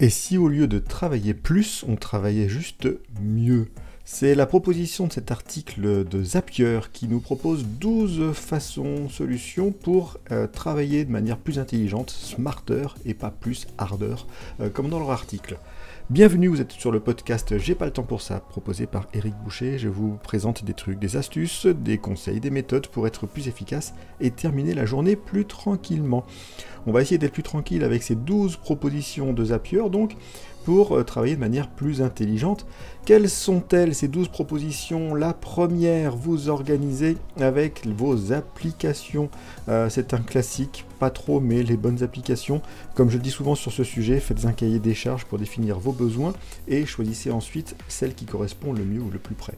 Et si au lieu de travailler plus, on travaillait juste mieux C'est la proposition de cet article de Zapier qui nous propose 12 façons, solutions pour euh, travailler de manière plus intelligente, smarter et pas plus harder, euh, comme dans leur article. Bienvenue, vous êtes sur le podcast J'ai pas le temps pour ça, proposé par Eric Boucher. Je vous présente des trucs, des astuces, des conseils, des méthodes pour être plus efficace et terminer la journée plus tranquillement. On va essayer d'être plus tranquille avec ces 12 propositions de Zapier, donc pour euh, travailler de manière plus intelligente. Quelles sont-elles ces 12 propositions? La première, vous organisez avec vos applications. Euh, c'est un classique, pas trop, mais les bonnes applications. Comme je le dis souvent sur ce sujet, faites un cahier des charges pour définir vos besoins et choisissez ensuite celle qui correspond le mieux ou le plus près.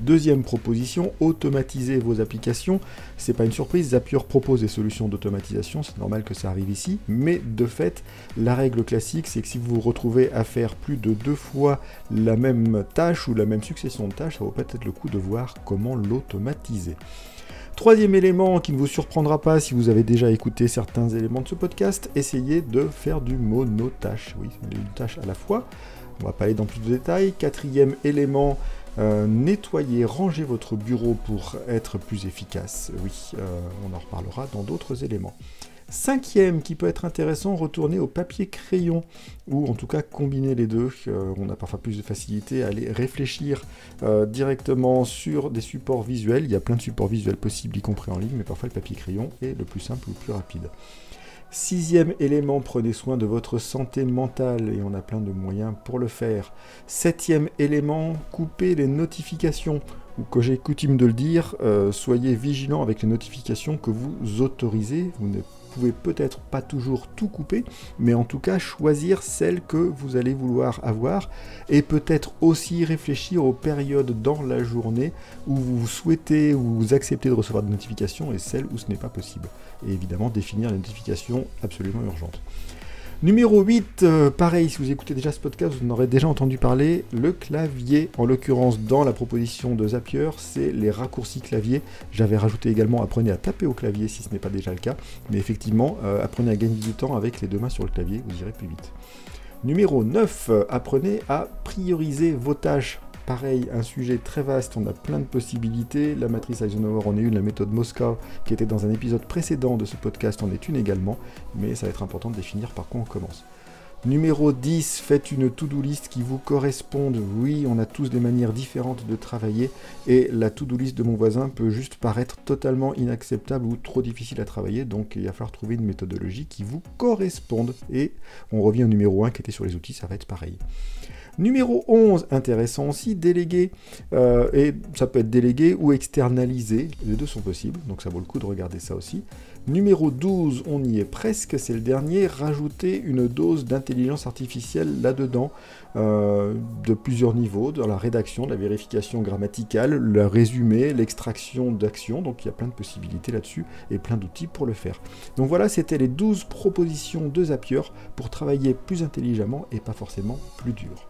Deuxième proposition, automatiser vos applications. C'est pas une surprise, Zapier propose des solutions d'automatisation, c'est normal que ça arrive ici, mais de fait, la règle classique, c'est que si vous vous retrouvez à faire plus de deux fois la même tâche ou la même succession de tâches, ça vaut peut-être le coup de voir comment l'automatiser. Troisième élément qui ne vous surprendra pas si vous avez déjà écouté certains éléments de ce podcast, essayez de faire du monotâche. Oui, une tâche à la fois. On va pas aller dans plus de détails. Quatrième élément, euh, nettoyer, ranger votre bureau pour être plus efficace. Oui, euh, on en reparlera dans d'autres éléments. Cinquième, qui peut être intéressant, retourner au papier crayon, ou en tout cas combiner les deux. Euh, on a parfois plus de facilité à aller réfléchir directement sur des supports visuels. Il y a plein de supports visuels possibles, y compris en ligne, mais parfois le papier crayon est le plus simple ou le plus rapide. Sixième élément, prenez soin de votre santé mentale et on a plein de moyens pour le faire. Septième élément, coupez les notifications ou que j'ai coutume de le dire, euh, soyez vigilant avec les notifications que vous autorisez. Vous ne pouvez peut-être pas toujours tout couper, mais en tout cas choisir celles que vous allez vouloir avoir et peut-être aussi réfléchir aux périodes dans la journée où vous souhaitez ou vous acceptez de recevoir des notifications et celles où ce n'est pas possible. Et évidemment définir les notifications absolument urgentes. Numéro 8, euh, pareil, si vous écoutez déjà ce podcast, vous en aurez déjà entendu parler, le clavier, en l'occurrence dans la proposition de Zapier, c'est les raccourcis clavier. J'avais rajouté également apprenez à taper au clavier si ce n'est pas déjà le cas, mais effectivement, euh, apprenez à gagner du temps avec les deux mains sur le clavier, vous irez plus vite. Numéro 9, euh, apprenez à prioriser vos tâches Pareil, un sujet très vaste, on a plein de possibilités. La matrice Eisenhower en est une, la méthode Moscow, qui était dans un épisode précédent de ce podcast, en est une également, mais ça va être important de définir par quoi on commence. Numéro 10, faites une to-do list qui vous corresponde. Oui, on a tous des manières différentes de travailler et la to-do list de mon voisin peut juste paraître totalement inacceptable ou trop difficile à travailler. Donc il va falloir trouver une méthodologie qui vous corresponde. Et on revient au numéro 1 qui était sur les outils, ça va être pareil. Numéro 11, intéressant aussi, délégué. Euh, et ça peut être délégué ou externalisé, les deux sont possibles, donc ça vaut le coup de regarder ça aussi. Numéro 12, on y est presque, c'est le dernier, rajouter une dose d'intelligence artificielle là-dedans, euh, de plusieurs niveaux, dans la rédaction, la vérification grammaticale, le résumé, l'extraction d'actions, donc il y a plein de possibilités là-dessus et plein d'outils pour le faire. Donc voilà, c'était les 12 propositions de Zapier pour travailler plus intelligemment et pas forcément plus dur.